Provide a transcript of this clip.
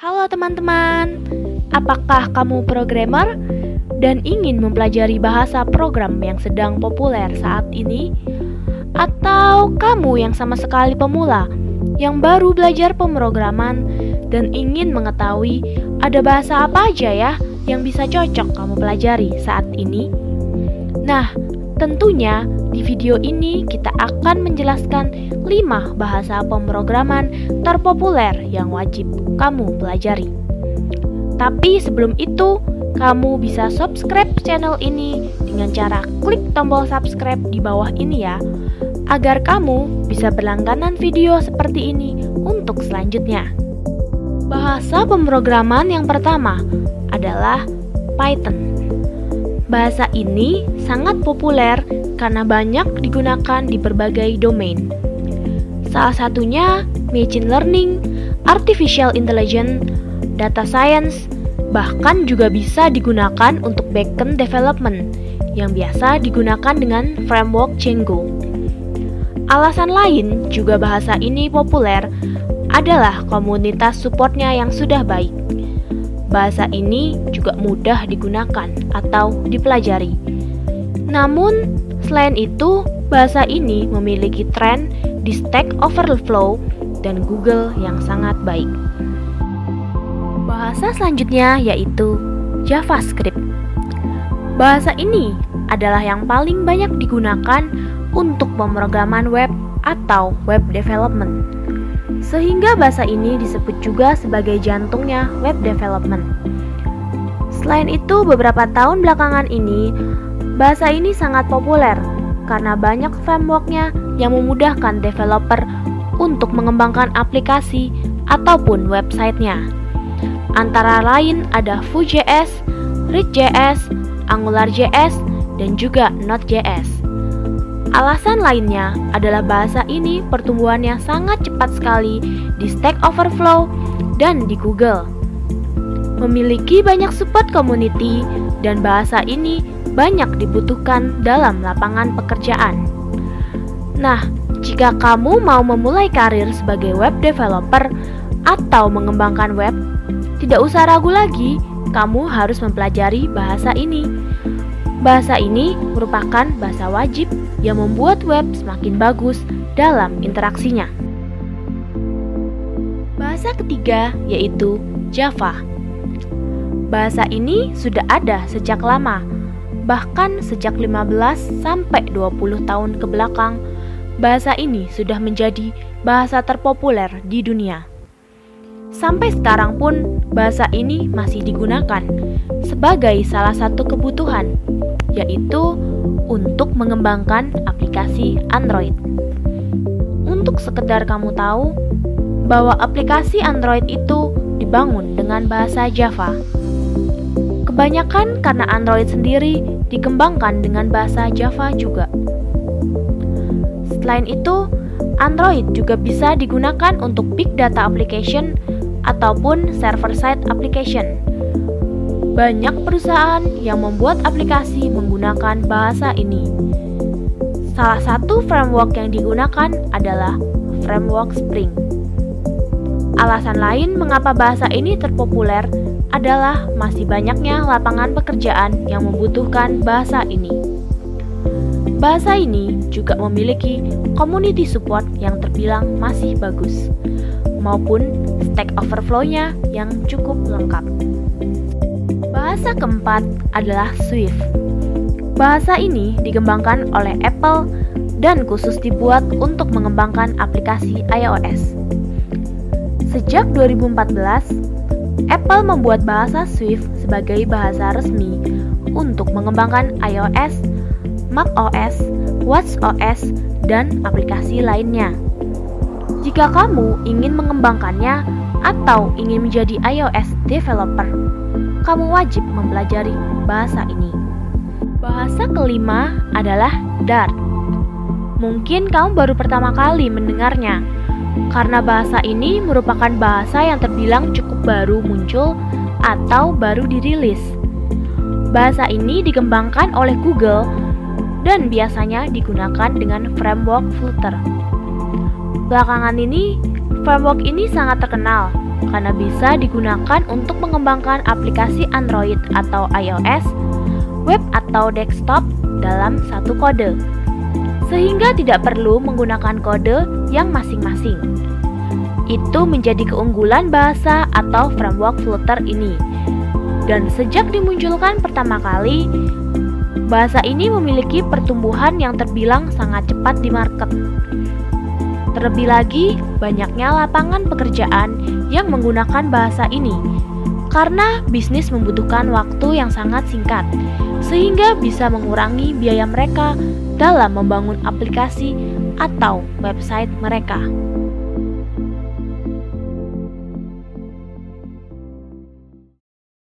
Halo teman-teman, apakah kamu programmer dan ingin mempelajari bahasa program yang sedang populer saat ini? Atau kamu yang sama sekali pemula yang baru belajar pemrograman dan ingin mengetahui ada bahasa apa aja ya yang bisa cocok kamu pelajari saat ini? Nah, tentunya di video ini kita akan menjelaskan 5 bahasa pemrograman terpopuler yang wajib kamu pelajari. Tapi sebelum itu, kamu bisa subscribe channel ini dengan cara klik tombol subscribe di bawah ini ya, agar kamu bisa berlangganan video seperti ini untuk selanjutnya. Bahasa pemrograman yang pertama adalah Python. Bahasa ini sangat populer karena banyak digunakan di berbagai domain. Salah satunya machine learning, artificial intelligence, data science, bahkan juga bisa digunakan untuk backend development yang biasa digunakan dengan framework Django. Alasan lain juga bahasa ini populer adalah komunitas supportnya yang sudah baik. Bahasa ini juga mudah digunakan atau dipelajari. Namun, Selain itu, bahasa ini memiliki tren di Stack Overflow dan Google yang sangat baik. Bahasa selanjutnya yaitu JavaScript. Bahasa ini adalah yang paling banyak digunakan untuk pemrograman web atau web development. Sehingga bahasa ini disebut juga sebagai jantungnya web development. Selain itu, beberapa tahun belakangan ini Bahasa ini sangat populer karena banyak frameworknya yang memudahkan developer untuk mengembangkan aplikasi ataupun websitenya. Antara lain ada Vue.js, React.js, AngularJS, dan juga Node.js. Alasan lainnya adalah bahasa ini pertumbuhannya sangat cepat sekali di Stack Overflow dan di Google. Memiliki banyak support community dan bahasa ini banyak dibutuhkan dalam lapangan pekerjaan. Nah, jika kamu mau memulai karir sebagai web developer atau mengembangkan web, tidak usah ragu lagi, kamu harus mempelajari bahasa ini. Bahasa ini merupakan bahasa wajib yang membuat web semakin bagus dalam interaksinya. Bahasa ketiga yaitu Java. Bahasa ini sudah ada sejak lama, Bahkan sejak 15 sampai 20 tahun ke belakang, bahasa ini sudah menjadi bahasa terpopuler di dunia. Sampai sekarang pun bahasa ini masih digunakan sebagai salah satu kebutuhan, yaitu untuk mengembangkan aplikasi Android. Untuk sekedar kamu tahu bahwa aplikasi Android itu dibangun dengan bahasa Java. Kebanyakan karena Android sendiri dikembangkan dengan bahasa Java juga. Selain itu, Android juga bisa digunakan untuk big data application ataupun server-side application. Banyak perusahaan yang membuat aplikasi menggunakan bahasa ini. Salah satu framework yang digunakan adalah framework Spring. Alasan lain mengapa bahasa ini terpopuler adalah masih banyaknya lapangan pekerjaan yang membutuhkan bahasa ini. Bahasa ini juga memiliki community support yang terbilang masih bagus, maupun Stack Overflow-nya yang cukup lengkap. Bahasa keempat adalah Swift. Bahasa ini dikembangkan oleh Apple dan khusus dibuat untuk mengembangkan aplikasi iOS. Sejak 2014, Apple membuat bahasa Swift sebagai bahasa resmi untuk mengembangkan iOS, macOS, watchOS, dan aplikasi lainnya. Jika kamu ingin mengembangkannya atau ingin menjadi iOS developer, kamu wajib mempelajari bahasa ini. Bahasa kelima adalah Dart. Mungkin kamu baru pertama kali mendengarnya, karena bahasa ini merupakan bahasa yang terbilang cukup baru muncul atau baru dirilis. Bahasa ini dikembangkan oleh Google dan biasanya digunakan dengan framework Flutter. Belakangan ini, framework ini sangat terkenal karena bisa digunakan untuk mengembangkan aplikasi Android atau iOS, web atau desktop dalam satu kode, sehingga tidak perlu menggunakan kode yang masing-masing. Itu menjadi keunggulan bahasa atau framework Flutter ini. Dan sejak dimunculkan pertama kali, bahasa ini memiliki pertumbuhan yang terbilang sangat cepat di market. Terlebih lagi, banyaknya lapangan pekerjaan yang menggunakan bahasa ini karena bisnis membutuhkan waktu yang sangat singkat, sehingga bisa mengurangi biaya mereka dalam membangun aplikasi atau website mereka.